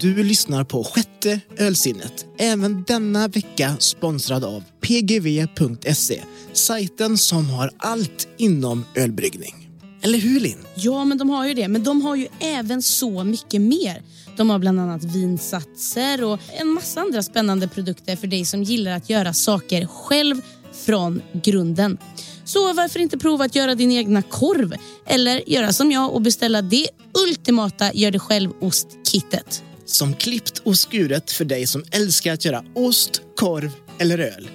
Du lyssnar på sjätte ölsinnet. Även denna vecka sponsrad av pgv.se. Sajten som har allt inom ölbryggning. Eller hur Linn? Ja, men de har ju det. Men de har ju även så mycket mer. De har bland annat vinsatser och en massa andra spännande produkter för dig som gillar att göra saker själv från grunden. Så varför inte prova att göra din egna korv? Eller göra som jag och beställa det ultimata gör det själv-ostkittet. Som klippt och skuret för dig som älskar att göra ost, korv eller öl.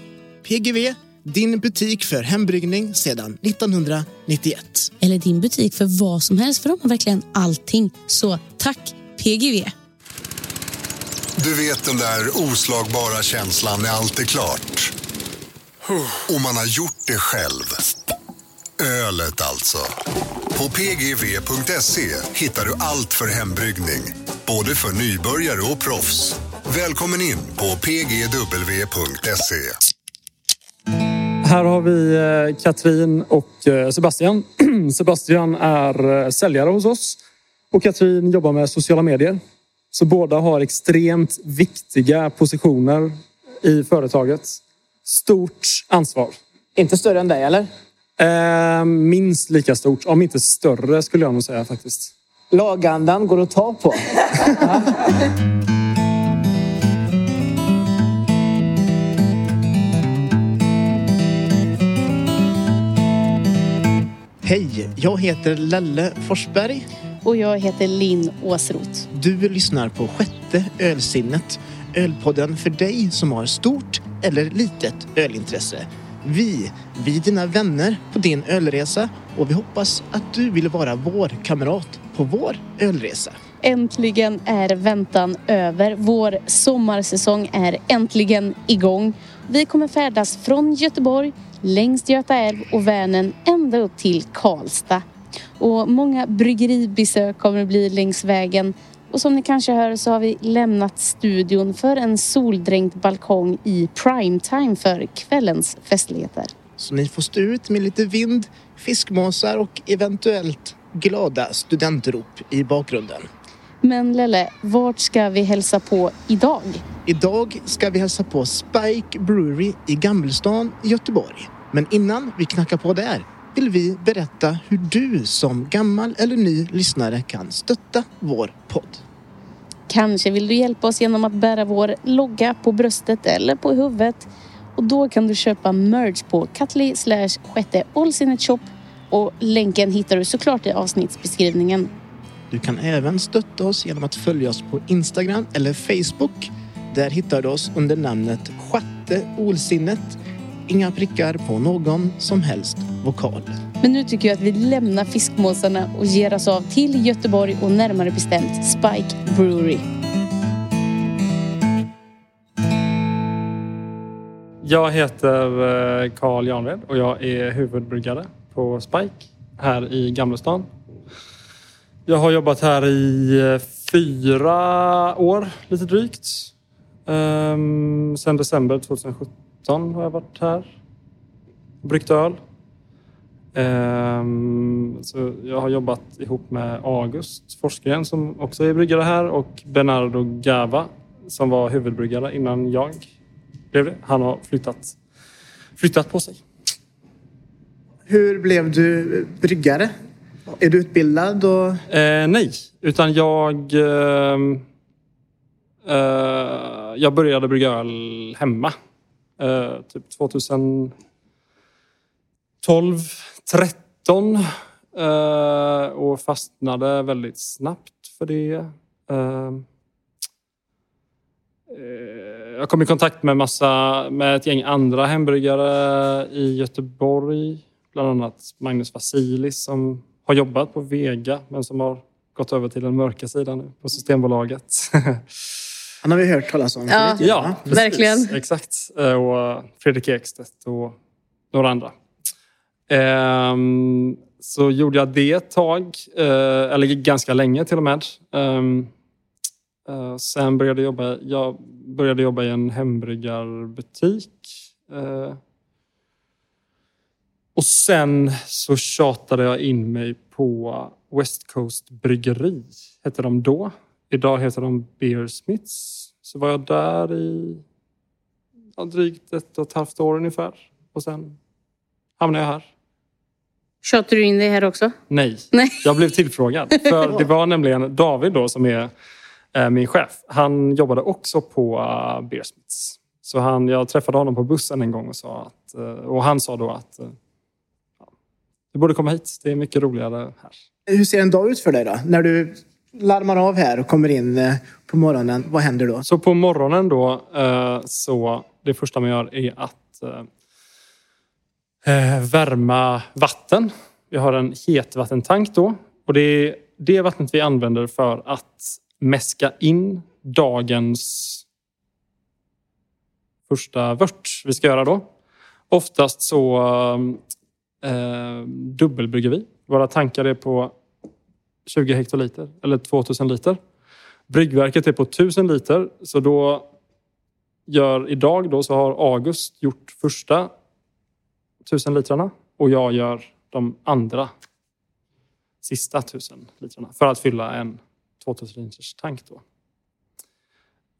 PGV, din butik för hembryggning sedan 1991. Eller din butik för vad som helst, för de har verkligen allting. Så tack PGV! Du vet den där oslagbara känslan när allt är klart. Och man har gjort det själv. Ölet alltså. På pgv.se hittar du allt för hembryggning. Både för nybörjare och proffs. Välkommen in på pgw.se. Här har vi eh, Katrin och eh, Sebastian. Sebastian är eh, säljare hos oss och Katrin jobbar med sociala medier. Så båda har extremt viktiga positioner i företaget. Stort ansvar. Inte större än dig, eller? Eh, minst lika stort, om inte större skulle jag nog säga faktiskt. Lagandan går att ta på. Hej, jag heter Lelle Forsberg. Och jag heter Linn Åsroth. Du lyssnar på sjätte ölsinnet. Ölpodden för dig som har stort eller litet ölintresse. Vi, vi är dina vänner på din ölresa och vi hoppas att du vill vara vår kamrat på vår ölresa. Äntligen är väntan över. Vår sommarsäsong är äntligen igång. Vi kommer färdas från Göteborg, längs Göta älv och Vänern ända upp till Karlstad. Och många bryggeribesök kommer det bli längs vägen. Och som ni kanske hör så har vi lämnat studion för en soldränkt balkong i primetime för kvällens festligheter. Så ni får stå ut med lite vind, fiskmåsar och eventuellt glada studentrop i bakgrunden. Men Lelle, vart ska vi hälsa på idag? Idag ska vi hälsa på Spike Brewery i Gamlestan i Göteborg. Men innan vi knackar på där vill vi berätta hur du som gammal eller ny lyssnare kan stötta vår podd. Kanske vill du hjälpa oss genom att bära vår logga på bröstet eller på huvudet. Och då kan du köpa merch på Katli slash sjätte shop och länken hittar du såklart i avsnittsbeskrivningen. Du kan även stötta oss genom att följa oss på Instagram eller Facebook. Där hittar du oss under namnet Sjätte Olsinnet. Inga prickar på någon som helst vokal. Men nu tycker jag att vi lämnar fiskmåsarna och ger oss av till Göteborg och närmare bestämt Spike Brewery. Jag heter eh, Carl Janved och jag är huvudbryggare på Spike här i Gamlestan. Jag har jobbat här i eh, fyra år, lite drygt. Um, sen december 2017 har jag varit här och bryggt öl. Um, så jag har jobbat ihop med August Forsgren som också är bryggare här och Bernardo Gava som var huvudbryggare innan jag blev det. Han har flyttat, flyttat på sig. Hur blev du bryggare? Är du utbildad? Och... Eh, nej, utan jag... Eh, eh, jag började brygga öl hemma. Eh, typ 2012, 13 eh, och fastnade väldigt snabbt för det. Eh, jag kom i kontakt med, massa, med ett gäng andra hembryggare i Göteborg. Bland annat Magnus Vasilis som har jobbat på Vega men som har gått över till den mörka sidan nu på Systembolaget. Han har vi hört talas om. Ja, ja verkligen. Exakt. Och Fredrik Ekstedt och några andra. Um, så gjorde jag det ett tag, uh, eller ganska länge till och med. Um, uh, sen började jag jobba, jag började jobba i en hembryggarbutik. Uh, och sen så tjatade jag in mig på West Coast Bryggeri, hette de då. idag heter de Beersmiths. Så var jag där i ja, drygt ett och ett halvt år ungefär. Och sen hamnade jag här. Tjatar du in dig här också? Nej, Nej. jag blev tillfrågad. För det var nämligen David då som är eh, min chef. Han jobbade också på uh, Beersmiths. Så han, jag träffade honom på bussen en gång och, sa att, eh, och han sa då att eh, ja, du borde komma hit. Det är mycket roligare här. Hur ser en dag ut för dig då? När du larmar av här och kommer in eh, på morgonen, vad händer då? Så på morgonen då, eh, så det första man gör är att eh, eh, Eh, värma vatten. Vi har en hetvattentank då. Och det är det vattnet vi använder för att mäska in dagens första vört vi ska göra då. Oftast så eh, dubbelbrygger vi. Våra tankar är på 20 hektoliter eller 2000 liter. Bryggverket är på 1000 liter så då gör idag då så har August gjort första 1000 litrarna och jag gör de andra sista 1000 litrarna för att fylla en 2000 liters tank då.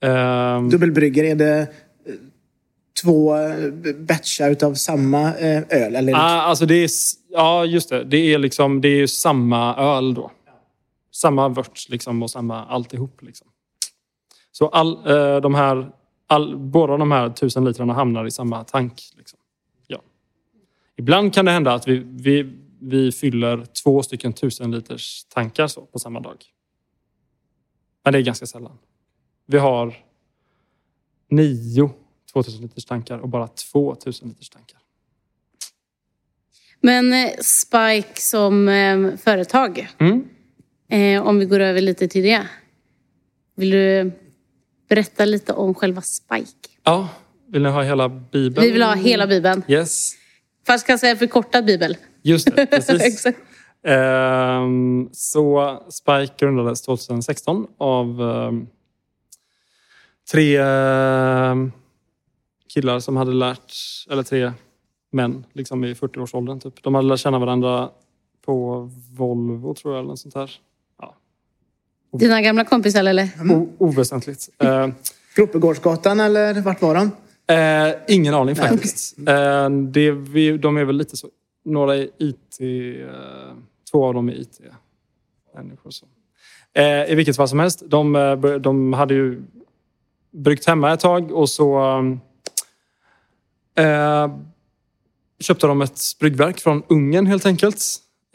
Ehm, Dubbelbrygger, är det eh, två eh, batchar utav samma eh, öl? Eller? Ah, alltså det är, ja, just det. Det är, liksom, det är ju samma öl då. Samma vört liksom, och samma alltihop. Liksom. Så all, eh, de här, all, båda de här tusen litrarna hamnar i samma tank. Liksom. Ibland kan det hända att vi, vi, vi fyller två stycken tusen liters tankar så, på samma dag. Men det är ganska sällan. Vi har nio 2000 liters tankar och bara två 1000 liters tankar. Men eh, Spike som eh, företag, Mm. eh, om vi går över lite till det. Vill du berätta lite om själva Spike? Ja, vill ni ha hela Bibeln? Vi vill ha hela Bibeln. Yes, Fast kan säga förkortad bibel. just det. Precis. Exakt. Ehm, så Spike grundades 2016 av ehm, tre ehm, killar som hade lärt, eller tre män liksom i 40-årsåldern. Typ. De hade lärt känna varandra på Volvo tror jag, eller något sånt här. Ja, Dina gamla kompisar eller? o- oväsentligt. Ehm, Kroppegårdsgatan eller vart var de? Eh, ingen aning faktiskt. Eh, det, vi, de är väl lite så. Några är IT, eh, två av dem är IT. Människor så. Eh, I vilket fall som helst, de, eh, de hade ju bryggt hemma ett tag och så eh, köpte de ett bryggverk från Ungern helt enkelt.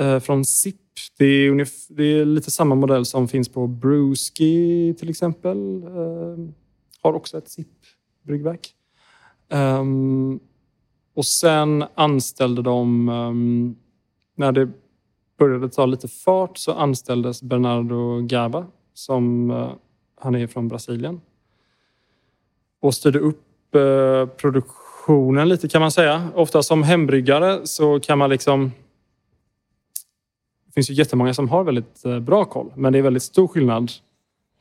Eh, från SIP. Det är, ungef- det är lite samma modell som finns på Brewski till exempel. Eh, har också ett SIP-bryggverk. Um, och sen anställde de, Um, när det började ta lite fart så anställdes Bernardo Gava som uh, han är från Brasilien. Och styrde upp uh, produktionen lite kan man säga. Ofta som hembryggare så kan man liksom det finns ju jättemånga som har väldigt eh, bra koll, men det är väldigt stor skillnad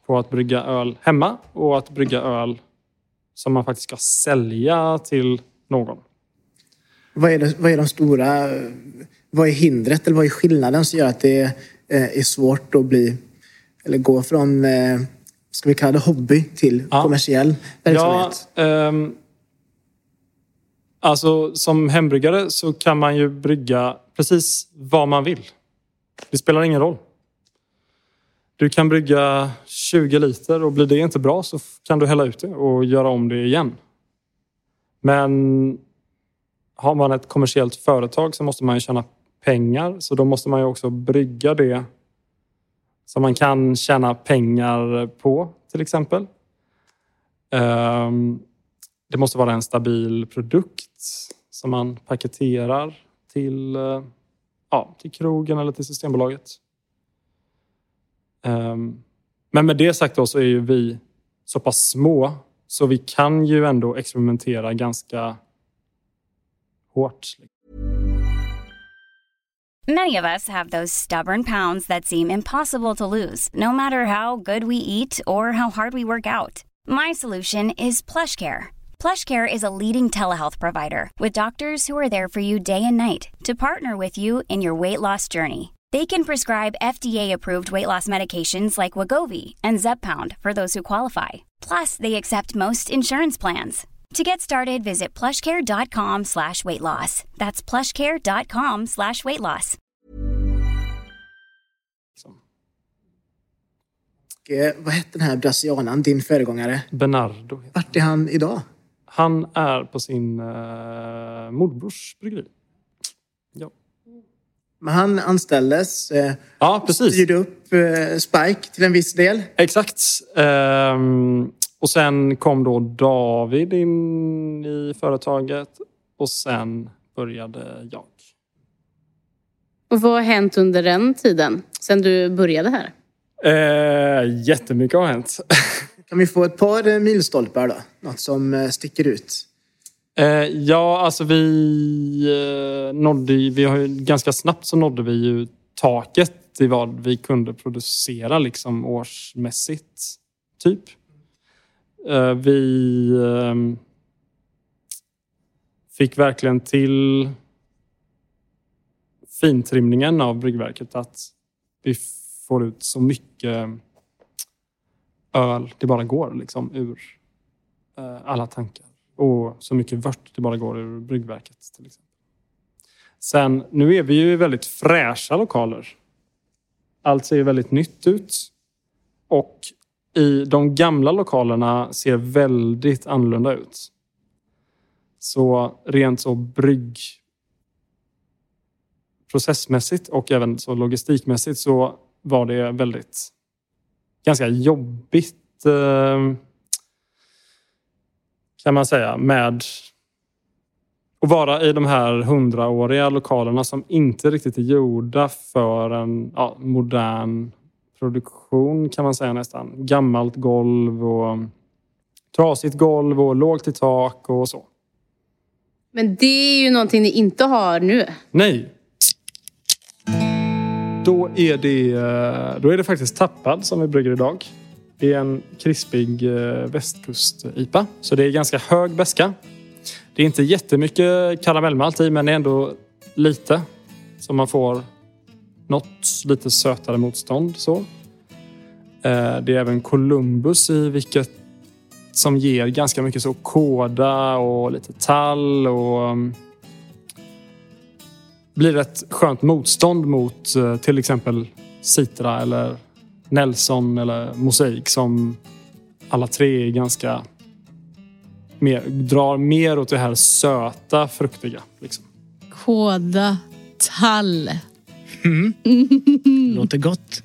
på att brygga öl hemma och att brygga öl som man faktiskt ska sälja till någon. Vad är, det, vad är de stora... Vad är hindret eller vad är skillnaden som gör att det eh, är svårt att bli... Eller gå från, eh, ska vi kalla det hobby till Ja. kommersiell Ja, verksamhet? ehm, alltså som hembryggare så kan man ju brygga precis vad man vill. Det spelar ingen roll. Du kan brygga 20 liter och blir det inte bra så kan du hälla ut det och göra om det igen. Men har man ett kommersiellt företag så måste man ju tjäna pengar så då måste man ju också brygga det som man kan tjäna pengar på till exempel. Ehm, det måste vara en stabil produkt som man paketerar till, eh, ja, till krogen eller till Systembolaget. Ehm, men med det sagt då så är ju vi så pass små så vi kan ju ändå experimentera ganska hårt. Many of us have those stubborn pounds that seem impossible to lose, no matter how good we eat or how hard we work out. My solution is PlushCare. PlushCare is a leading telehealth provider with doctors who are there for you day and night to partner with you in your weight loss journey. They can prescribe FDA-approved weight loss medications like Wagovi and Zepbound for those who qualify. Plus, they accept most insurance plans. To get started, visit plushcare.com slash weight loss. That's plushcare.com slash weight loss. Eh, vad hette den här brasilianaren, din föregångare? Bernardo. Vart är han idag? Han är på sin uh, morbrors bryggeri. Ja. Men han anställdes, eh, Ja, precis. styrde upp eh, Spike till en viss del. Exakt. Ehm, och sen kom då David in i företaget och sen började jag. Och vad har hänt under den tiden? Sen du började här? Uh, jättemycket har hänt. Kan vi få ett par eh, milstolpar då? Något som eh, sticker ut? Eh, ja, alltså vi eh, nådde ju- vi har ju ganska snabbt så nådde vi ju taket i vad vi kunde producera liksom årsmässigt. Typ. Eh, vi ehm, fick verkligen till fintrimningen av bryggverket att vi får ut så mycket öl det bara går liksom ur eh, alla tankar och så mycket vört det bara går ur bryggverket. Till exempel. Sen, nu är vi ju i väldigt fräscha lokaler. Allt ser väldigt nytt ut. Och i de gamla lokalerna ser väldigt annorlunda ut. Så rent så brygg processmässigt och även så logistikmässigt så var det väldigt ganska jobbigt eh, kan man säga med att vara i de här hundraåriga lokalerna som inte riktigt är gjorda för en ja, modern produktion kan man säga nästan. Gammalt golv och trasigt golv och lågt i tak och så. Men det är ju någonting ni inte har nu. Nej. Då är det, då är det faktiskt tappad som vi brygger idag. Det är en krispig eh, västkust-IPA. Så det är ganska hög beska. Det är inte jättemycket karamellmalt i men det är ändå lite. Så man får något lite sötare motstånd. Så. Eh, det är även Columbus i vilket som ger ganska mycket så kåda och lite tall och mm, blir ett skönt motstånd mot eh, till exempel Citra eller Nelson eller Mosaik som alla tre är ganska mer, drar mer åt det här söta, fruktiga. Liksom. Kåda tall. Låter gott.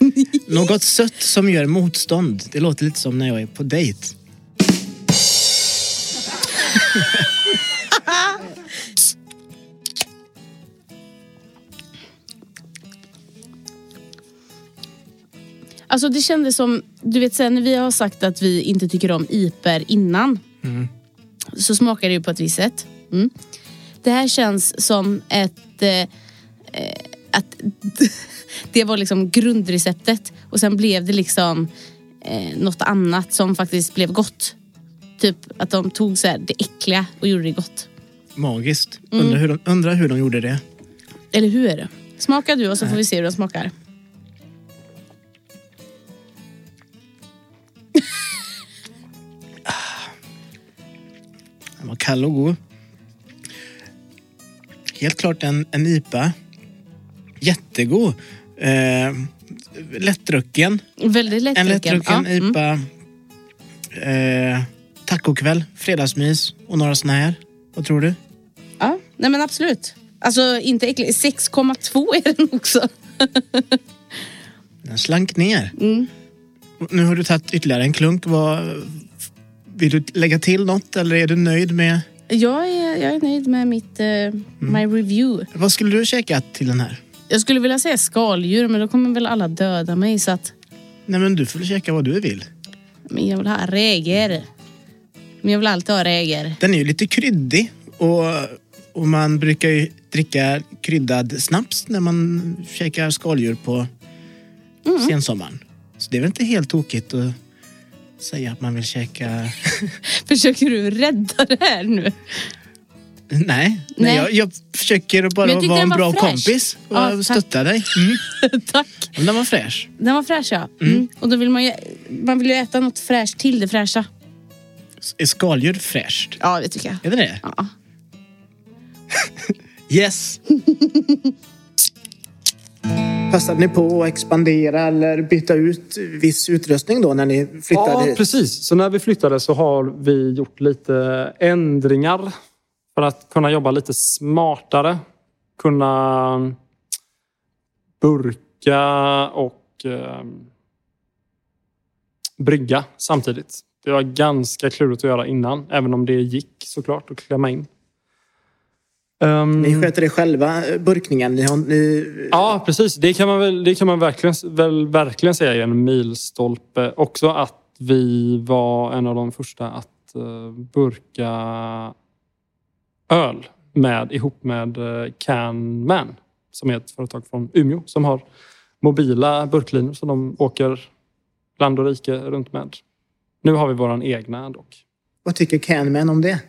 Något sött som gör motstånd. Det låter lite som när jag är på dejt. Alltså det kändes som, du vet sen när vi har sagt att vi inte tycker om iper innan. Så smakar det ju på ett visst sätt. Mm. Det här känns som ett... Eh, eh, att det var liksom grundreceptet och sen blev det liksom eh, något annat som faktiskt blev gott. Typ att de tog så här det äckliga och gjorde det gott. Magiskt. Undrar, hur de, undrar hur de gjorde det. Eller hur? Smaka du och så får vi se hur den smakar. Var kall och god. Helt klart en, en IPA. Jättegod. Eh, lättdrucken. Väldigt lättdrucken. En lättdrucken Ja, mm. IPA. Eh, tacokväll, fredagsmys och några såna här. Vad tror du? Ja, nej men absolut. Alltså inte äckligt. 6,2 är den också. Den slank ner. Mm. Nu har du tagit ytterligare en klunk. Vad, vill du lägga till något eller är du nöjd med... Jag är, jag är nöjd med mitt, eh, my review. Vad skulle du käka till den här? Jag skulle vilja säga skaldjur men då kommer väl alla döda mig så att Nej men du får väl käka vad du vill. men jag vill ha räger. Men jag vill alltid ha räger. Den är ju lite kryddig och, och man brukar ju dricka kryddad snaps när man käkar skaldjur på sensommaren. Så det är väl inte helt tokigt att säga att man vill käka... Försöker du rädda det här nu? Nej, nej. Nej. Jag, jag försöker bara vara en bra fräsch. kompis och Ja, stötta dig. Mm. Tack. Men Den var fräsch. Den var fräsch ja. Mm. Och då vill man ju, man vill ju äta något fräscht till det fräscha. Är skaldjur fräscht? Ja, det tycker jag. Är det det? Ja. Yes! Passade ni på att expandera eller byta ut viss utrustning då när ni flyttade Ja, hit? precis. Så när vi flyttade så har vi gjort lite ändringar för att kunna jobba lite smartare. Kunna burka och eh, brygga samtidigt. Det var ganska klurigt att göra innan, även om det gick såklart att klämma in. Ehm, Ni sköter det själva, eh, burkningen? Ni har, ni, Ja, precis. Det kan man, väl, det kan man verkligen, väl, verkligen säga är en milstolpe. Också att vi var en av de första att eh, burka öl med, ihop med eh, Can Man som är ett företag från Umeå som har mobila burklinor som de åker land och rike runt med. Nu har vi våran egna dock. Vad tycker Canman om det?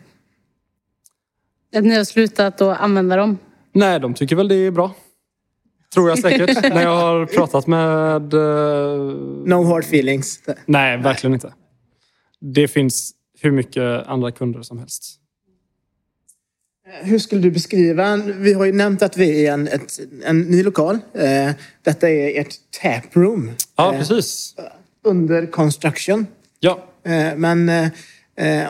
Att ni har slutat att använda dem. Nej, de tycker väl det är bra. Tror jag säkert. När jag har pratat med eh, No hard feelings. Nej, verkligen inte. Det finns hur mycket andra kunder som helst. Hur skulle du beskriva, vi har ju nämnt att vi är en, ett, en ny lokal. Eh, Detta är ert taproom. Ja, Eh, precis. Under construction. Ja, Men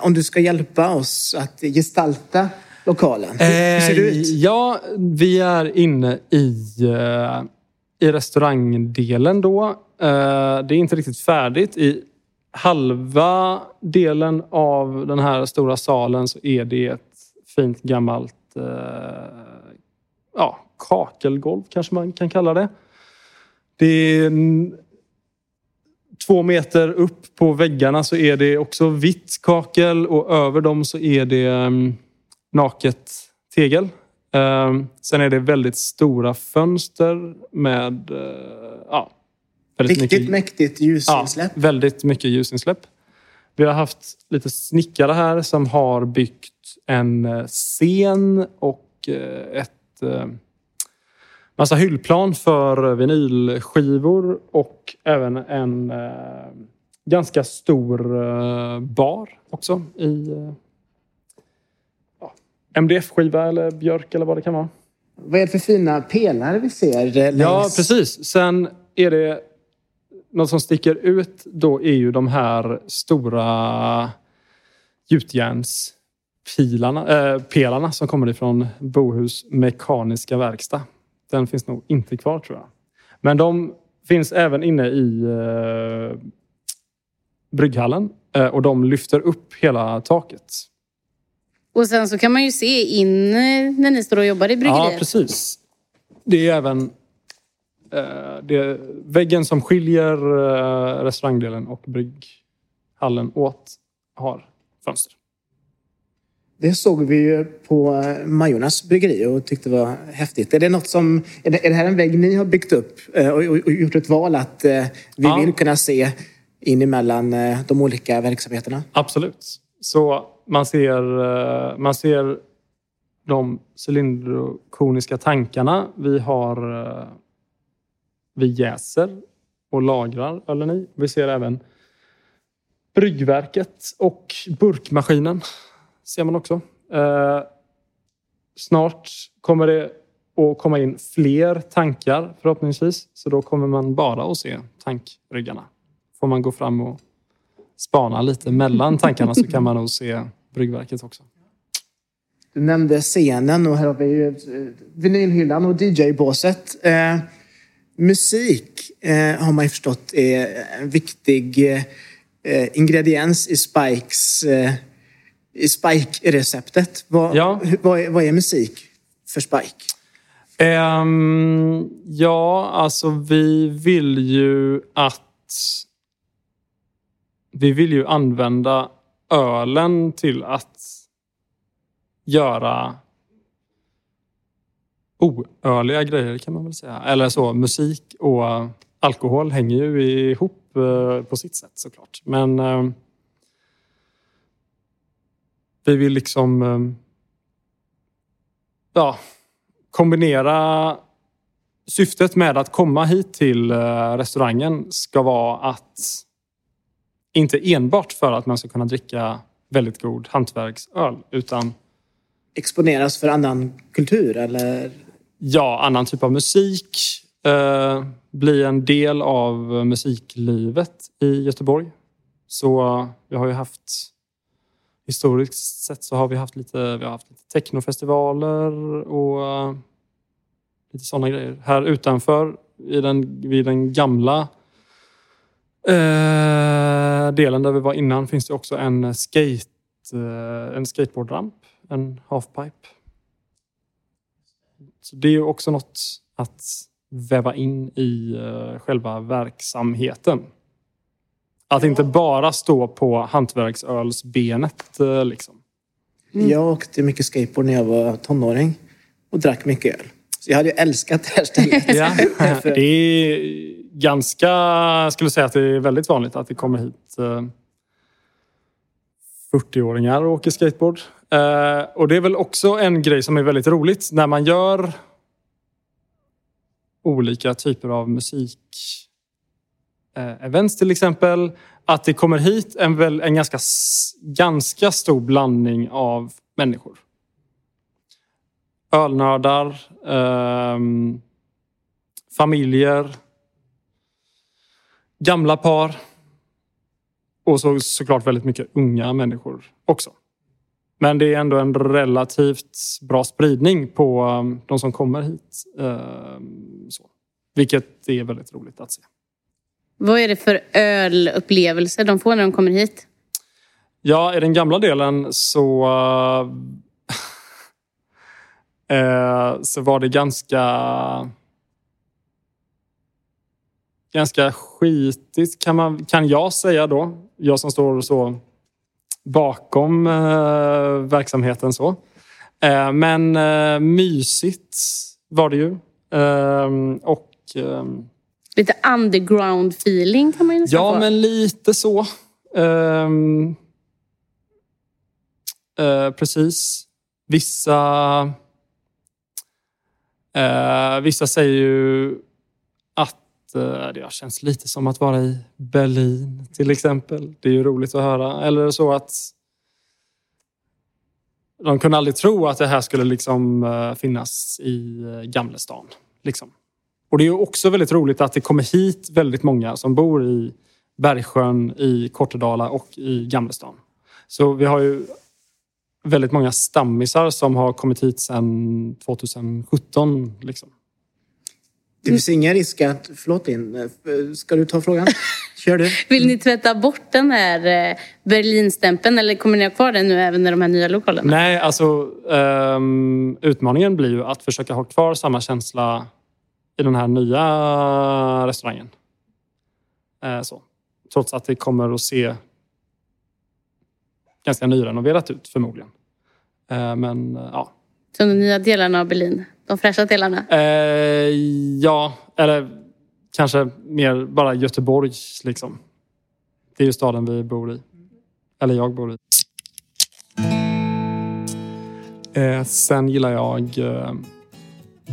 om du ska hjälpa oss att gestalta lokalen. Hur, ser det Eh, ut? Ja, vi är inne i, eh, i restaurangdelen då. Eh, det är inte riktigt färdigt. I halva delen av den här stora salen så är det ett fint gammalt ja, kakelgolv kanske man kan kalla det. Det är två meter upp på väggarna så är det också vitt kakel och över dem så är det mm, naket tegel. Ehm, sen är det väldigt stora fönster med eh, ja, väldigt Riktigt mäktigt ljusinsläpp. Ja, väldigt mycket ljusinsläpp. Vi har haft lite snickare här som har byggt en eh, scen och eh, ett massa hyllplan för vinylskivor och även en ganska stor bar också i MDF-skiva eller björk eller vad det kan vara. Vad är det för fina pelare vi ser eh, längs? Ja, precis. Sen är det något som sticker ut då är ju de här stora gjutjärnspilarna, äh, pelarna som kommer ifrån Bohus mekaniska verkstad. Den finns nog inte kvar tror jag. Men de finns även inne i eh, brygghallen eh, och de lyfter upp hela taket. Och sen så kan man ju se in när ni står och jobbar i Ja, bryggeriet. precis. Det är även eh, det, väggen som skiljer eh, restaurangdelen och brygghallen åt har fönster. Det såg vi ju på eh, Majornas bryggeri och tyckte det var häftigt. Är det något som... Är det, är det här en vägg ni har byggt upp eh, och, och, och gjort ett val att eh, vi Ja. vill kunna se in emellan eh, de olika verksamheterna? Absolut. Så man ser, eh, man ser de cylindrokoniska tankarna. Vi har... Eh, vi jäser och lagrar ölen i. Vi ser även bryggverket och burkmaskinen. Ser man också. Eh, Snart kommer det att komma in fler tankar förhoppningsvis. Så då kommer man bara att se tankryggarna. Får man gå fram och spana lite mellan tankarna så kan man nog se bryggverket också. Du nämnde scenen och här har vi ju eh, vinylhyllan och DJ-båset. Eh, musik eh, har man ju förstått är en viktig eh, ingrediens i Spikes eh, i Spike-receptet. Vad, Ja. vad, är, vad är musik för Spike? Ehm, ja, alltså vi vill ju att... Vi vill ju använda ölen till att göra oöliga grejer kan man väl säga. Eller så, musik och alkohol hänger ju ihop eh, på sitt sätt såklart. Men eh, vi vill liksom... Eh, ja, kombinera syftet med att komma hit till eh, restaurangen ska vara att inte enbart för att man ska kunna dricka väldigt god hantverksöl utan Exponeras för annan kultur eller? ja, annan typ av musik. Eh, bli en del av musiklivet i Göteborg. Så vi har ju haft historiskt sett så har vi haft lite, vi har haft lite technofestivaler och eh, lite sådana grejer. Här utanför i den, vid den gamla eh, delen där vi var innan finns det också en skate, eh, en skateboardramp, en halfpipe. Så det är också något att väva in i eh, själva verksamheten. Att inte bara stå på hantverksölsbenet. Eh, liksom. Jag åkte mycket skateboard när jag var tonåring och drack mycket öl. Så jag hade ju älskat det här stället. Ja. Det är ganska, jag skulle säga att det är väldigt vanligt att det kommer hit eh, 40-åringar och åker skateboard. Eh, och det är väl också en grej som är väldigt roligt när man gör olika typer av musik eh, events till exempel. Att det kommer hit en, väl, en ganska, ganska stor blandning av människor. Ölnördar, eh, familjer, gamla par och så, såklart väldigt mycket unga människor också. Men det är ändå en relativt bra spridning på um, de som kommer hit. ehm, så. Vilket är väldigt roligt att se. Vad är det för ölupplevelser de får när de kommer hit? Ja, i den gamla delen så, eh, så var det ganska ganska skitigt kan, man, kan jag säga då. Jag som står så bakom eh, verksamheten. så. Eh, men eh, mysigt var det ju. Eh, och ehm, Lite underground feeling kan man ju nästan Ja, få. men lite så. Ehm, eh, precis. Vissa... eh, vissa säger ju eh, Eh, det har känts lite som att vara i Berlin till exempel. Det är ju roligt att höra. Eller så att de kunde aldrig tro att det här skulle liksom eh, finnas i eh, Gamlestan. Liksom. Och det är ju också väldigt roligt att det kommer hit väldigt många som bor i Bergsjön, i Kortedala och i Gamlestan. Så vi har ju väldigt många stammisar som har kommit hit sedan 2017. Liksom. Det finns ingen risk att... Förlåt Linn, ska du ta frågan? Kör du. Vill ni tvätta bort den här eh, Berlinstämpeln eller kommer ni ha kvar den nu även i de här nya lokalerna? Nej, alltså ehm, utmaningen blir ju att försöka ha kvar samma känsla i den här nya restaurangen. Eh, så. Trots att det kommer att se ganska nyrenoverat ut förmodligen. Eh, men eh, ja. Som de nya delarna av Berlin. De fräscha delarna. Eh, ja, eller kanske mer bara Göteborg liksom. Det är ju staden vi bor i. Eller jag bor i. Eh, sen gillar jag eh,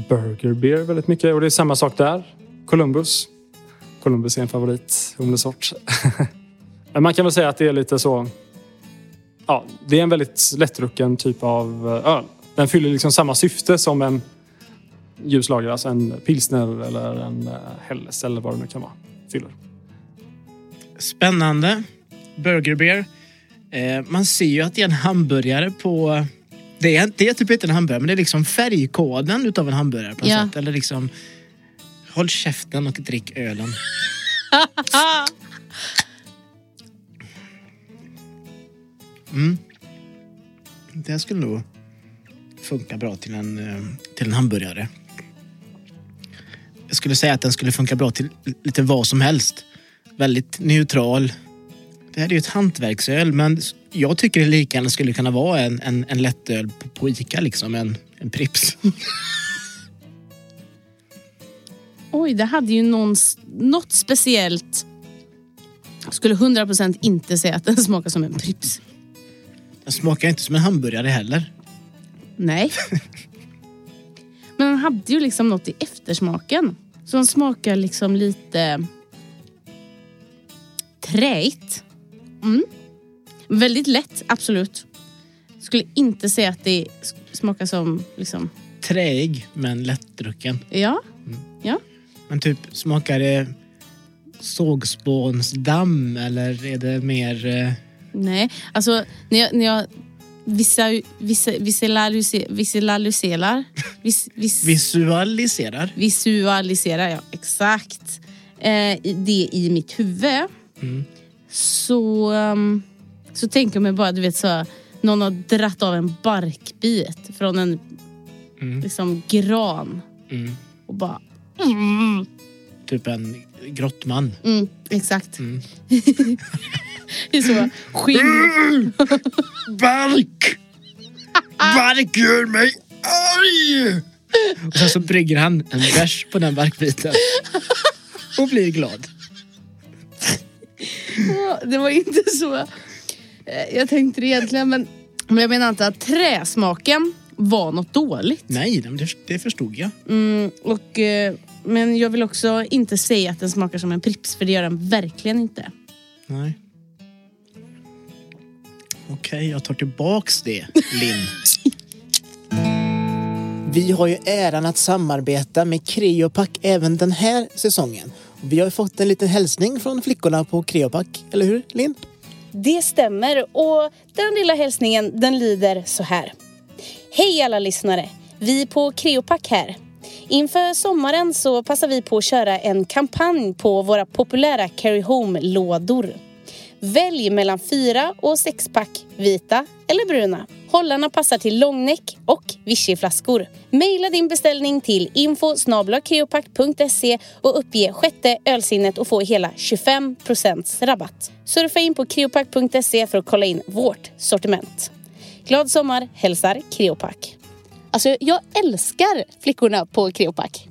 Burger Beer väldigt mycket och det är samma sak där. Columbus. Columbus är en favorit humlesort. Men man kan väl säga att det är lite så. Ja, det är en väldigt lättdrucken typ av eh, öl. Den fyller liksom samma syfte som en ljuslager, alltså en pilsner eller en uh, helles eller vad det nu kan vara. Fyller. Spännande. Burger Beer. Eh, man ser ju att det är en hamburgare på... Det är, det är typ inte en hamburgare, men det är liksom färgkoden utav en hamburgare på något Ja. sätt. Eller liksom... Håll käften och drick ölen. Mm. Det skulle nog funka bra till en, eh, till en hamburgare. Jag skulle säga att den skulle funka bra till lite vad som helst. Väldigt neutral. Det här är ju ett hantverksöl, men jag tycker det lika gärna skulle kunna vara en, en, en lättöl på, på Ica, liksom. En, en Pripps. Oj, det hade ju någon, något speciellt. Jag skulle 100% inte säga att den smakar som en Pripps. Den smakar inte som en hamburgare heller. Nej. hade ju liksom något i eftersmaken. Som smakar liksom lite träigt. Mm. Väldigt lätt, absolut. Skulle inte säga att det smakar som liksom... Träig men lättdrucken. Ja. Ja. Men typ smakar det sågspånsdamm eller är det mer... eh, Nej, alltså när jag, när jag vissa, vissa, visualiserar, visualiserar, vis, vis, Visualiserar. visualiserar jag exakt eh, det i mitt huvud. Så, um, så tänker jag mig bara, du vet så någon har dratt av en barkbit från en liksom, gran Mm. och bara mm, Typ en grottman. mm, exakt. är så skinn. Bark! Bark gör mig arg! Och sen så brygger han en bärs på den barkbiten. Och blir glad. Det var inte så eh, jag tänkte det egentligen. Men, men jag menar inte att träsmaken var något dåligt. Nej, det, det förstod jag. Mm, och, eh, men jag vill också inte säga att den smakar som en Pripps, för det gör den verkligen inte. Nej. Okej, jag tar tillbaks det, Linn. Vi har ju äran att samarbeta med Creopack även den här säsongen. Och Vi har ju fått en liten hälsning från flickorna på Creopack, eller hur Linn? Det stämmer och den lilla hälsningen den lyder så här. Hej alla lyssnare! Vi på Creopack här. Inför sommaren så passar vi på att köra en kampanj på våra populära Carry Home-lådor. Välj mellan fyra och sexpack vita eller bruna. Hållarna passar till långnäck och vichyflaskor. Maila din beställning till info och uppge sjätte ölsinnet och få hela 25% rabatt. Surfa in på creopack.se för att kolla in vårt sortiment. Glad sommar hälsar Creopack. Alltså jag älskar flickorna på Creopack.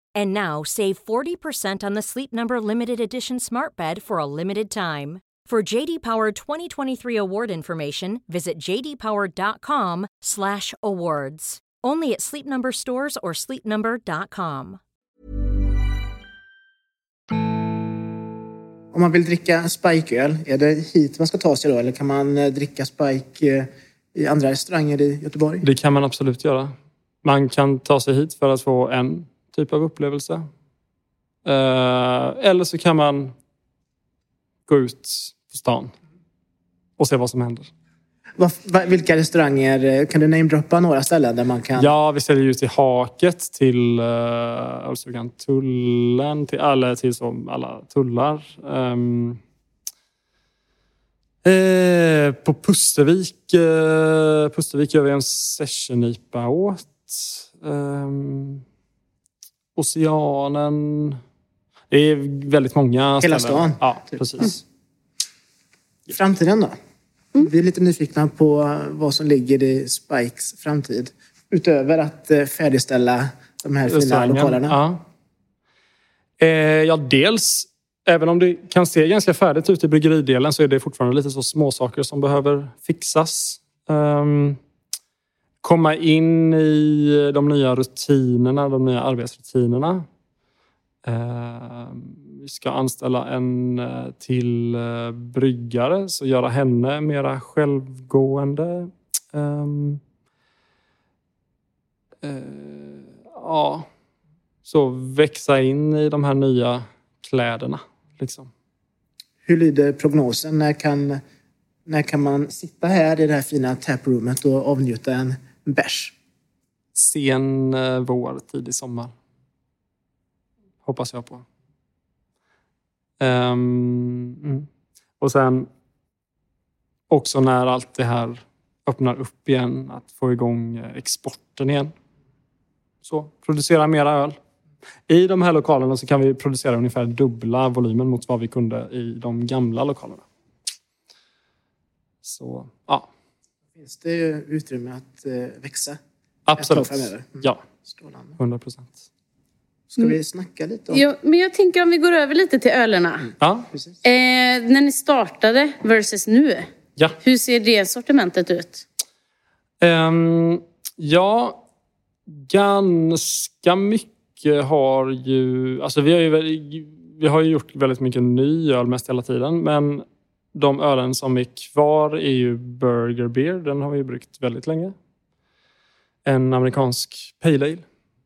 And now save 40% on the Sleep Number limited edition Smart Bed for a limited time. For JD Power 2023 award information, visit jdpower.com/awards. Only at Sleep Number stores or sleepnumber.com. Om man vill dricka spikeöl, är det hit man ska ta sig då? Eller kan man eh, dricka spike eh, i andra restauranger i Göteborg? Det kan man absolut göra. Man kan ta sig hit för att få en typ av upplevelse. Eh, eller så kan man gå ut på stan och se vad som händer. Vad- vilka restauranger, eh, kan du namedroppa några ställen där man kan... Ja, vi säljer ju till Haket, till Ölstugan Tullen, till alla, till så, alla tullar. Ehm, eh, på Pustervik, uh, Pustervik gör vi en session-IPA åt. Um, Oceanen. Det är väldigt många Hela ställen. stan, Ja, typ. precis. Framtiden då? Vi är lite nyfikna på vad som ligger i Spikes framtid. Utöver att eh, färdigställa de här fina lokalerna. Ja. Eh, ja, dels, även om det kan se ganska färdigt ut i bryggeridelen så är det fortfarande lite så småsaker som behöver fixas. Ehm, komma in i de nya rutinerna, de nya arbetsrutinerna. Ehm, vi ska anställa en eh, till eh, bryggare, så göra henne mera självgående. Ehm, eh, ja, så växa in i de här nya kläderna. Liksom. Hur lyder prognosen? När kan, när kan man sitta här i det här fina taproomet och avnjuta en bärs? Sen eh, vår, tidig sommar. Hoppas jag på. Um, mm. Och sen också när allt det här öppnar upp igen, att få igång eh, exporten igen. Så, producera mera öl. I de här lokalerna så kan vi producera ungefär dubbla volymen mot vad vi kunde i de gamla lokalerna. Så, ja. Finns det utrymme att eh, växa? Absolut. Mm. Ja, Strålande. 100 procent. Ska vi snacka lite om... Ja, men jag tänker om vi går över lite till ölerna. Ja, Precis. Eh, när ni startade versus nu. ja. Hur ser det sortimentet ut? Ehm, ja, ganska mycket har ju... Alltså vi har ju, vi har ju gjort väldigt mycket ny öl mest hela tiden. Men de ölen som är kvar är ju Burger Beer. Den har vi bryggt väldigt länge. En amerikansk Pale Ale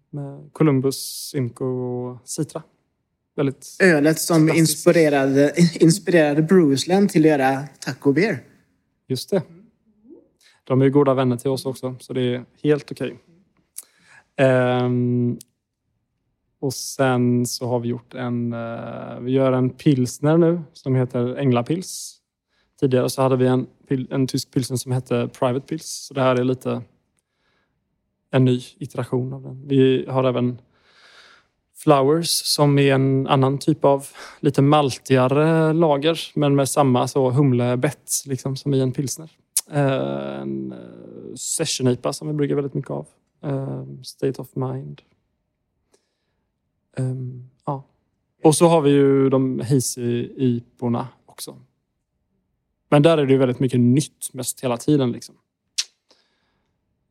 med Columbus, Simcoe och Citra. Väldigt... Ölet som Klassisk. inspirerade, inspirerade Bruceland till att göra taco beer. Just det. De är ju goda vänner till oss också, så det är helt okej. Ehm, och sen så har vi gjort en... Eh, vi gör en pilsner nu som heter Änglapils. Tidigare så hade vi en, en tysk pilsner som hette Private Pils. Så det här är lite en ny iteration av den. Vi har även Flowers som är en annan typ av lite maltigare lager men med samma så humlebett liksom, som i en pilsner. Eh, en eh, session som vi brygger väldigt mycket av. State of Mind. Ehm, ja. Och så har vi ju de hazy IPorna också. Men där är det ju väldigt mycket nytt mest hela tiden. Liksom.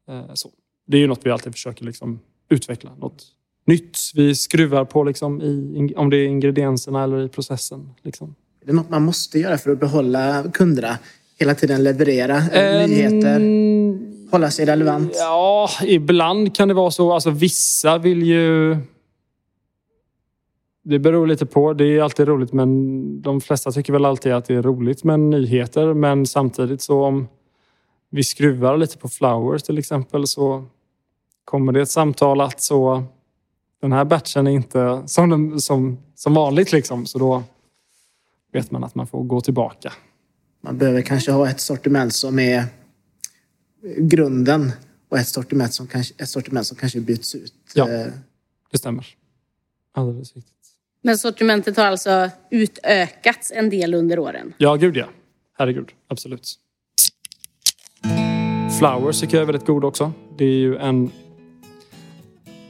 Eh, så. Det är ju något vi alltid försöker liksom utveckla. Något nytt vi skruvar på liksom i, om det är ingredienserna eller i processen. Liksom. Är det något man måste göra för att behålla kunderna? Hela tiden leverera Ehm, nyheter, hålla sig relevant. Ja, ibland kan det vara så. Alltså vissa vill ju... Det beror lite på. Det är alltid roligt men de flesta tycker väl alltid att det är roligt med nyheter. Men samtidigt så om vi skruvar lite på flowers till exempel så kommer det ett samtal att så den här batchen är inte som, den, som, som vanligt liksom. Så då vet man att man får gå tillbaka. Man behöver kanske ha ett sortiment som är grunden och ett sortiment som kanske, ett sortiment som kanske byts ut. Ja. Eh, Det stämmer. Alldeles riktigt. Men sortimentet har alltså utökats en del under åren. Ja, gud ja. Herregud, absolut. Flowers tycker jag är väldigt god också. Det är ju en,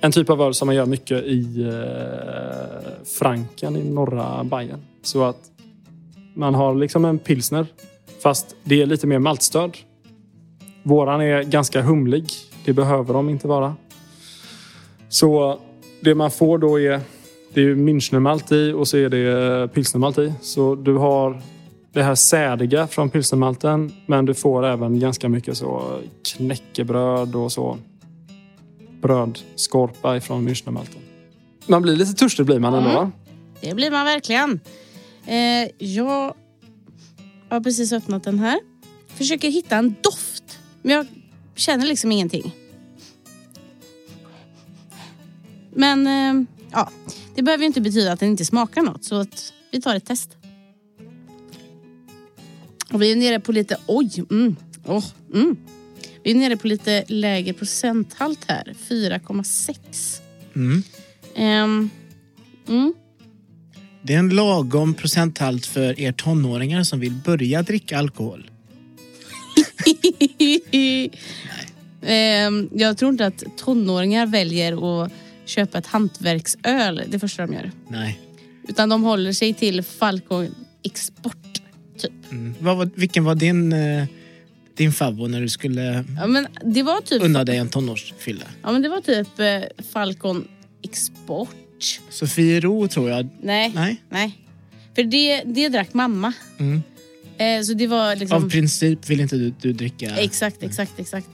en typ av öl som man gör mycket i eh, Franken i norra Bayern. Så att man har liksom en pilsner fast det är lite mer maltstöd. Våran är ganska humlig. Det behöver de inte vara. Så det man får då är det är ju Münchnermalt i och så är det pilsnermalt i. Så du har det här sädiga från pilsnermalten men du får även ganska mycket så knäckebröd och så brödskorpa ifrån Münchnermalten. Man blir lite törstig blir man ändå va? Det blir man verkligen. Eh, jag har precis öppnat den här. Försöker hitta en doft. Men jag känner liksom ingenting. Men eh, ja, det behöver ju inte betyda att den inte smakar något. Så att vi tar ett test. Och vi är nere på lite, oj, mm, åh, mm. Vi är nere på lite lägre procenthalt här. 4,6. Mm. Ehm, mm. Det är en lagom procenthalt för er tonåringar som vill börja dricka alkohol. Ehm, jag tror inte att tonåringar väljer att köpa ett hantverksöl det första de gör. Nej. Utan de håller sig till Falcon Export. Typ. Mm. Vad var, vilken var din, eh, din favvo när du skulle Ja, men det var typ, unna dig en tonårsfylla? ja, men det var typ eh, Falcon Export. Sofiero tror jag. Nej, nej. Nej. För det, det drack mamma. Mm. Eh, så det var liksom... Av princip vill inte du, du dricka. Exakt, exakt, exakt.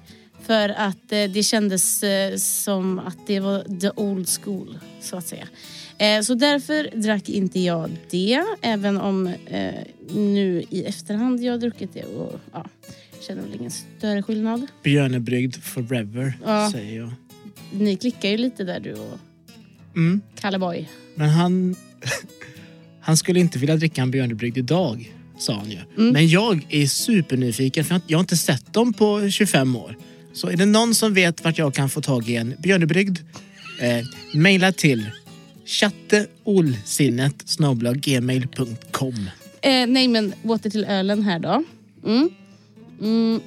För att eh, det kändes eh, som att det var the old school, så att säga. Eh, så därför drack inte jag det, även om nu i efterhand jag har druckit det och ja, känner väl ingen större skillnad. Björnebrygd forever, Ja. säger jag. Ni klickar ju lite där du och Mm. Kalle Boy. Men han, han skulle inte vilja dricka en björnebrygd idag, sa han ju. Mm. Men jag är supernyfiken, för jag har inte sett dem på 25 år. Så är det någon som vet vart jag kan få tag i en björnebrygd, eh, mejla till chatteolsinnet gmail.com. Eh, nej men åter till ölen här då. Mm. Mm.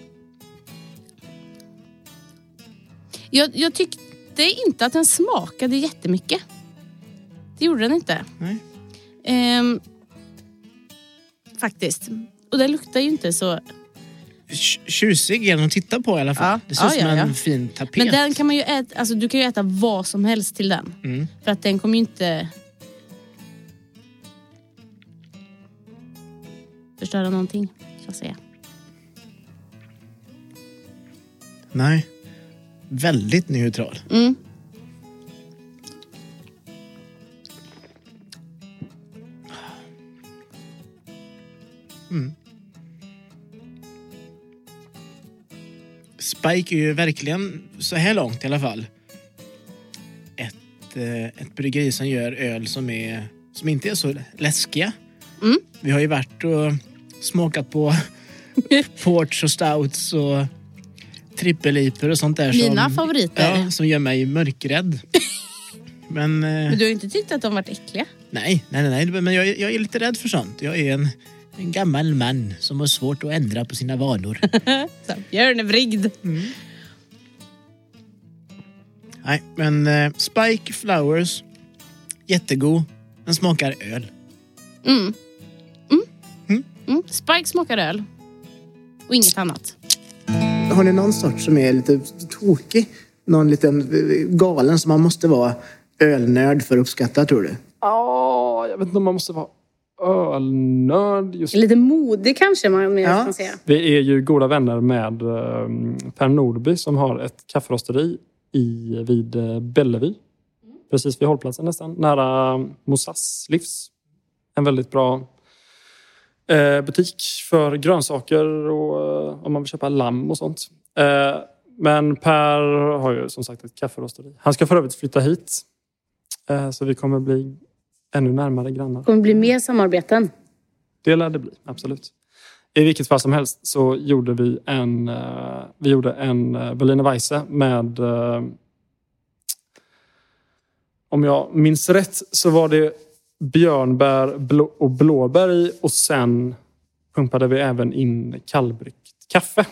Jag, jag tyckte inte att den smakade jättemycket. Det gjorde den inte. Nej. Ehm, faktiskt. Och den luktar ju inte så... Tj- Tjusig den att titta på i alla fall. Ja. Det ser Ja, ut som ja, ja. en fin tapet. Men den kan man ju äta, alltså du kan ju äta vad som helst till den. Mm. För att den kommer ju inte förstöra någonting, så att säga. Nej. Väldigt neutral. Mm. Spike är ju verkligen, så här långt i alla fall, ett, eh, ett bryggeri som gör öl som, är, som inte är så läskiga. Mm. Vi har ju varit och smakat på ports och stouts och trippeliper och sånt där. Mina som, favoriter. Ja, som gör mig mörkrädd. Men, eh, Men du har ju inte tyckt att de varit äckliga? nej, nej, nej, men jag, jag är lite rädd för sånt. Jag är en, en gammal man som har svårt att ändra på sina vanor. Så, Björnebrygd. Nej, men eh, Spike Flowers, jättegod. Den smakar öl. Mm. Mm. Mm. Spike smakar öl. Och inget annat. Har ni någon sort som är lite tokig? Någon liten eh, galen som man måste vara ölnörd för att uppskatta, tror du? Ja, jag vet inte om man måste vara ölnörd just Lite modig kanske man mer Ja. kan säga. Vi är ju goda vänner med eh, Per Nordby som har ett kafferosteri i, vid eh, Bellevue. Precis vid hållplatsen nästan, nära Mosas Livs. En väldigt bra eh, butik för grönsaker och eh, om man vill köpa lamm och sånt. Eh, men Per har ju som sagt ett kafferosteri. Han ska för övrigt flytta hit. Eh, så vi kommer bli ännu närmare grannar. Det kommer bli mer samarbeten. Det lär det bli, absolut. I vilket fall som helst så gjorde vi en, eh, vi gjorde en uh, Berliner Weisse med... eh, om jag minns rätt så var det björnbär och blåbär i och sen pumpade vi även in kallbryggt kaffe.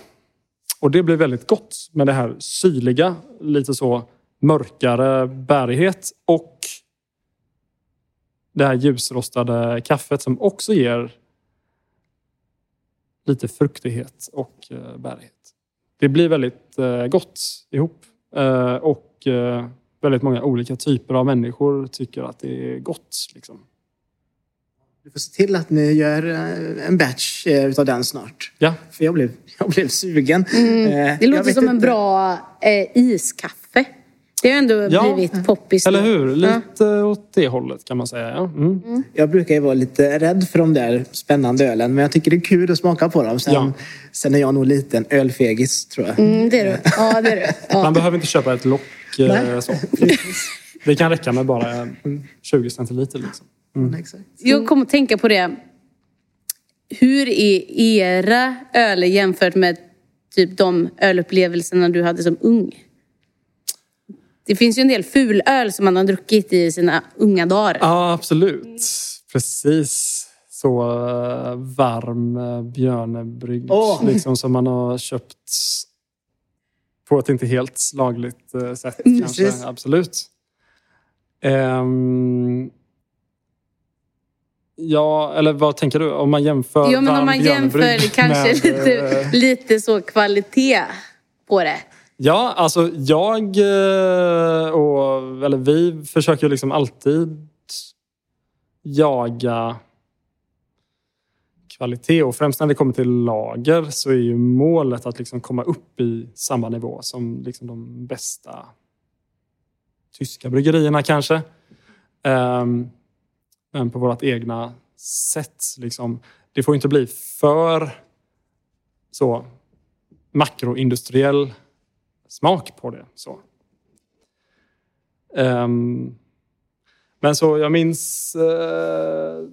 Och det blev väldigt gott med det här syrliga, lite så mörkare bärighet och det här ljusrostade kaffet som också ger lite fruktighet och eh, bärighet. Det blir väldigt eh, gott ihop. Eh, och väldigt många olika typer av människor tycker att det är gott. Liksom. Du får se till att ni gör en batch utav den snart. Ja, För jag blev, jag blev sugen. Eh, Det låter som en inte. bra eh, iskaffe. Det har ändå Ja, blivit poppis. eller hur? Ja. Lite åt det hållet kan man säga. Ja. Mm. Jag brukar ju vara lite rädd för de där spännande ölen, men jag tycker det är kul att smaka på dem. Sen, Ja. sen är jag nog lite en ölfegis, tror jag. Mm, det är du. Ja, det är du. Ja. Man behöver inte köpa ett lock. Eh, Nej. så. Det kan räcka med bara 20 centiliter. Liksom. Exakt. Jag kom att tänka på det. Hur är era öl jämfört med typ de ölupplevelserna du hade som ung? Det finns ju en del fulöl som man har druckit i sina unga dagar. Ja, absolut. Precis. Så eh, varm uh, björnebrygd Åh. liksom, som man har köpt på ett inte helt lagligt eh, sätt. Mm, kanske. precis. Absolut. Ehm, ja, eller vad tänker du? Om man jämför Ja, men om man jämför kanske med, lite, eh, lite så kvalitet på det. Ja, alltså jag eh, och eller vi försöker liksom alltid jaga kvalitet. Och främst när det kommer till lager så är ju målet att liksom komma upp i samma nivå som liksom de bästa tyska bryggerierna kanske. Ehm, men på vårt egna sätt. Liksom. Det får inte bli för så makroindustriell smak på det. Så. Um, men så jag minns, uh,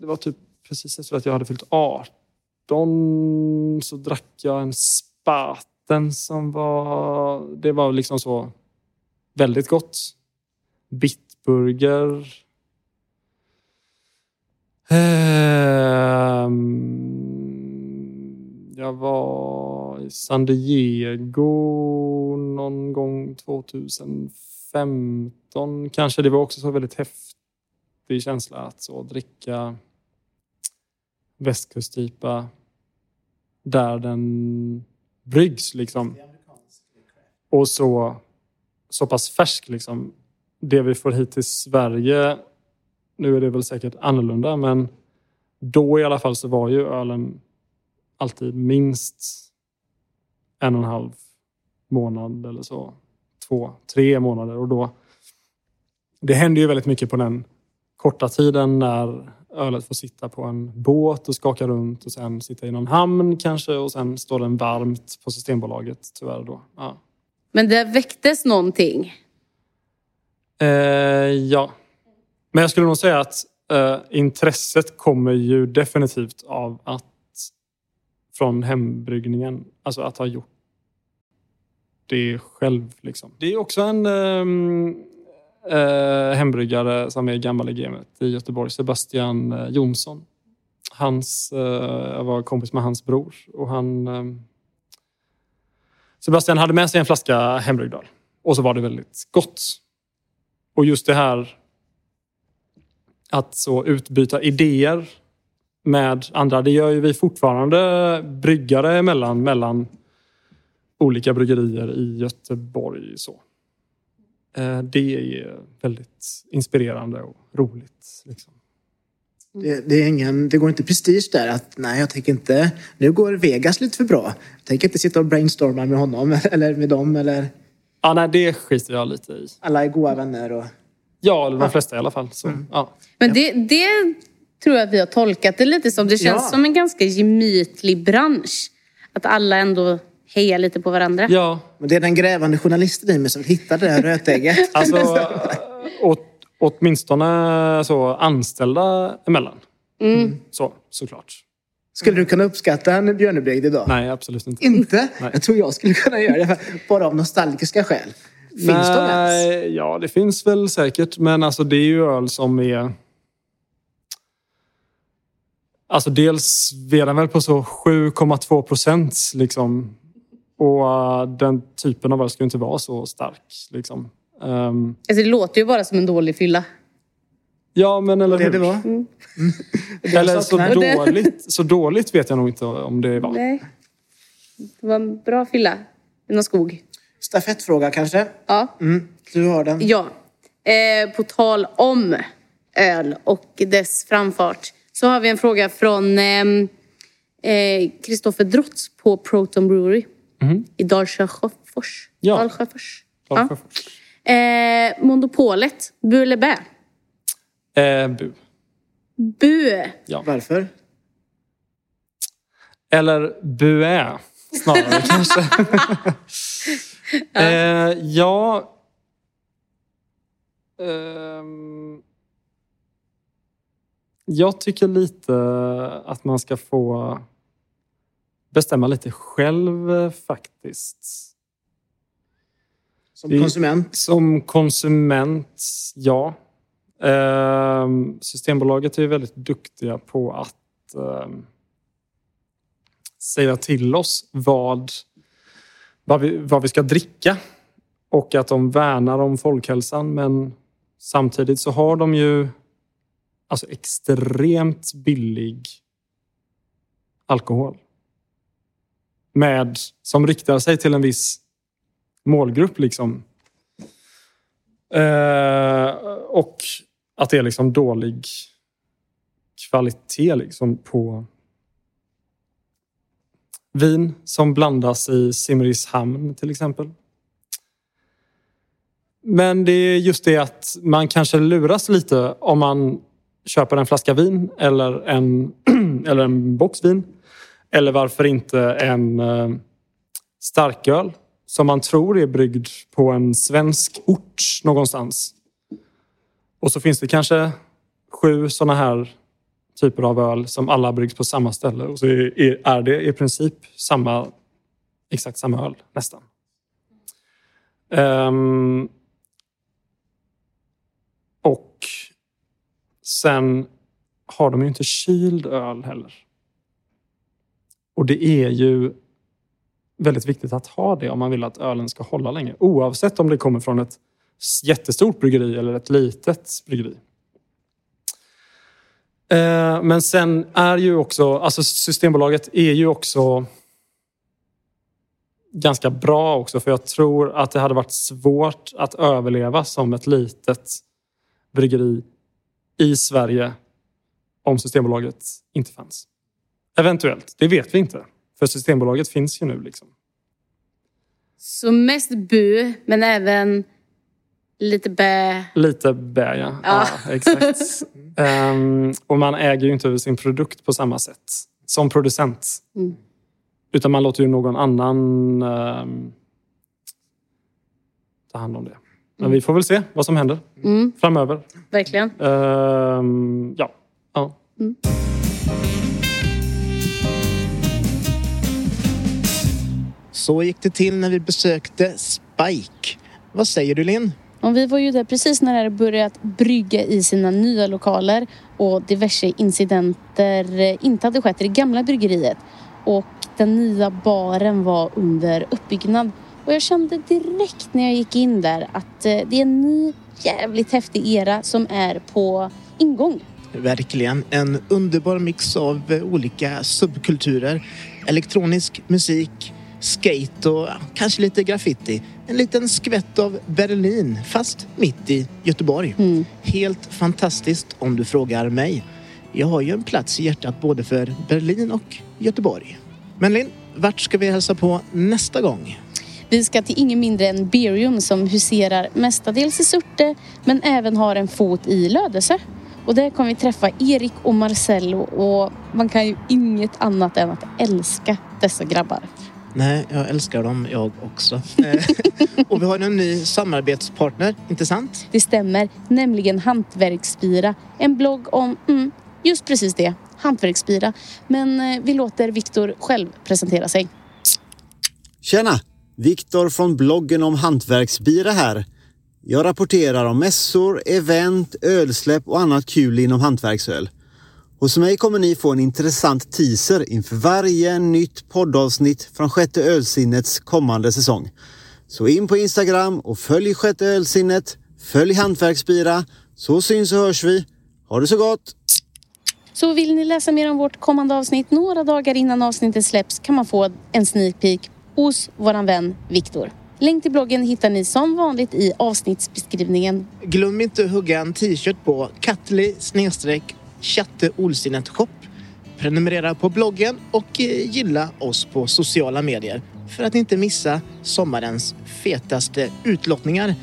det var typ precis efter att jag hade fyllt 18 så drack jag en spaten som var, det var liksom så väldigt gott. Bitburger. Um, jag var i San Diego någon gång 2015 kanske. Det var också så väldigt häftig känsla att så dricka västkustIPA där den bryggs liksom. Och så, så pass färsk liksom. Det vi får hit till Sverige, nu är det väl säkert annorlunda, men då i alla fall så var ju ölen alltid minst en och en halv månad eller så. Två, tre månader och då. Det händer ju väldigt mycket på den korta tiden när ölet får sitta på en båt och skaka runt och sen sitta i någon hamn kanske och sen står den varmt på Systembolaget tyvärr då. Ja. Men det väcktes någonting? Eh, ja. Men jag skulle nog säga att eh, intresset kommer ju definitivt av att från hembryggningen, alltså att ha gjort det själv. Liksom. Det är också en ehm, eh, hembryggare som är gammal i gamet i Göteborg, Sebastian eh, Jonsson. Hans, eh, jag var kompis med hans bror och han... Eh, Sebastian hade med sig en flaska hembryggdöl och så var det väldigt gott. Och just det här att så utbyta idéer med andra. Det gör ju vi fortfarande bryggare emellan, mellan olika bryggerier i Göteborg. Så. Eh, det är väldigt inspirerande och roligt. Liksom. Det, det, är ingen, det går inte prestige där att nej, jag tänker inte... Nu går Vegas lite för bra. Jag tänker inte sitta och brainstorma med honom eller med dem eller... Ja, nej, det skiter jag lite i. Alla är goda vänner och... Ja, eller de ja. flesta i alla fall. Så, mm. ja. Men det, det tror jag att vi har tolkat det lite som. Det känns ja. som en ganska gemytlig bransch. Att alla ändå heja lite på varandra. Ja. Men det är den grävande journalisten i mig som hittar det här rötägget. alltså, åt, åtminstone så anställda emellan. Mm. Så, såklart. Skulle du kunna uppskatta en björnebrygd idag? Nej, absolut inte. Inte? Nej. Jag tror jag skulle kunna göra det, bara av nostalgiska skäl. Finns Nej, de ens? Ja, det finns väl säkert. Men alltså, det är ju öl som är... Alltså dels är den väl på så 7,2 procent liksom och uh, den typen av öl ska inte vara så stark. Liksom. Um, alltså, det låter ju bara som en dålig fylla. Ja, men eller hur? Det var. Mm. eller så dåligt, så dåligt vet jag nog inte om det var. Nej. Det var en bra fylla. Någon skog. Stafettfråga kanske? Ja. Mm. Du har den. Ja. Eh, på tal om öl och dess framfart så har vi en fråga från Kristoffer ehm, eh, Drotz på Proton Brewery. Mm. I Dalsjöfors. Ja. Dalsjöfors. Dalsjöfors. Ja. Eh, monopolet, bu eller bä? Eh, bu. Bu. Ja. Varför? Eller buä, snarare kanske. ja. Eh, ja. Um, jag tycker lite att man ska få bestämma lite själv eh, faktiskt. Som konsument? Som konsument, ja. Ehm, Systembolaget är väldigt duktiga på att ehm, säga till oss vad, vad, vi, vad vi ska dricka och att de värnar om folkhälsan. Men samtidigt så har de ju alltså extremt billig alkohol med, som riktar sig till en viss målgrupp. Liksom. Eh, och att det är liksom dålig kvalitet liksom på vin som blandas i Simrishamn till exempel. Men det är just det att man kanske luras lite om man köper en flaska vin eller en, eller en box vin. Eller varför inte en eh, starköl som man tror är bryggd på en svensk ort någonstans. Och så finns det kanske sju sådana här typer av öl som alla bryggs på samma ställe. Och så är det i princip samma, exakt samma öl nästan. Um, och sen har de ju inte kyld öl heller. Och det är ju väldigt viktigt att ha det om man vill att ölen ska hålla länge. Oavsett om det kommer från ett jättestort bryggeri eller ett litet bryggeri. Eh, men sen är ju också, alltså Systembolaget är ju också ganska bra också för jag tror att det hade varit svårt att överleva som ett litet bryggeri i Sverige om Systembolaget inte fanns. Eventuellt, det vet vi inte. För Systembolaget finns ju nu. liksom. Så mest bu, men även lite bä? Lite bä, ja. ja. ja exakt. um, och man äger ju inte sin produkt på samma sätt som producent. Mm. Utan man låter ju någon annan um, ta hand om det. Men mm. vi får väl se vad som händer mm. framöver. Verkligen. Um, ja. ja. Så gick det till när vi besökte Spike. Vad säger du Linn? Och vi var ju där precis när det börjat brygga i sina nya lokaler och diverse incidenter inte hade skett i det gamla bryggeriet. Och den nya baren var under uppbyggnad. Och jag kände direkt när jag gick in där att eh, det är en ny jävligt häftig era som är på ingång. Verkligen. En underbar mix av olika subkulturer. Elektronisk musik, skate och kanske lite graffiti. En liten skvätt av Berlin, fast mitt i Göteborg. Mm. Helt fantastiskt om du frågar mig. Jag har ju en plats i hjärtat både för Berlin och Göteborg. Men Linn, vart ska vi hälsa på nästa gång? Vi ska till ingen mindre än Berium som huserar mestadels i Surte men även har en fot i Lödöse. Och där kommer vi träffa Erik och Marcello och man kan ju inget annat än att älska dessa grabbar. Nej, jag älskar dem jag också. Eh, och vi har en ny samarbetspartner, inte sant? Det stämmer, nämligen Hantverksbira. En blogg om mm, just precis det, Hantverksbira. Men eh, vi låter Viktor själv presentera sig. Tjena! Viktor från bloggen om Hantverksbira här. Jag rapporterar om mässor, event, ölsläpp och annat kul inom hantverksöl. Hos mig kommer ni få en intressant teaser inför varje nytt poddavsnitt från Sjätte Ölsinnets kommande säsong. Så in på Instagram och följ Sjätte Ölsinnet, följ Hantverksbira, så syns och hörs vi. Ha det så gott! Så vill ni läsa mer om vårt kommande avsnitt några dagar innan avsnittet släpps kan man få en sneak peek hos våran vän Viktor. Länk till bloggen hittar ni som vanligt i avsnittsbeskrivningen. Glöm inte att hugga en t-shirt på katli Chatte Olsinet Shop. Prenumerera på bloggen och eh, gilla oss på sociala medier för att inte missa sommarens fetaste utlottningar.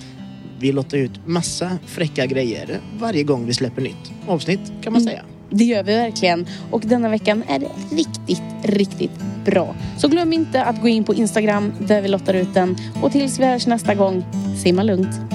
Vi lottar ut massa fräcka grejer varje gång vi släpper nytt avsnitt kan man mm. säga. Det gör vi verkligen. Och denna veckan är det riktigt, riktigt bra. Så glöm inte att gå in på Instagram där vi lottar ut den. Och tills vi hörs nästa gång, simma lugnt.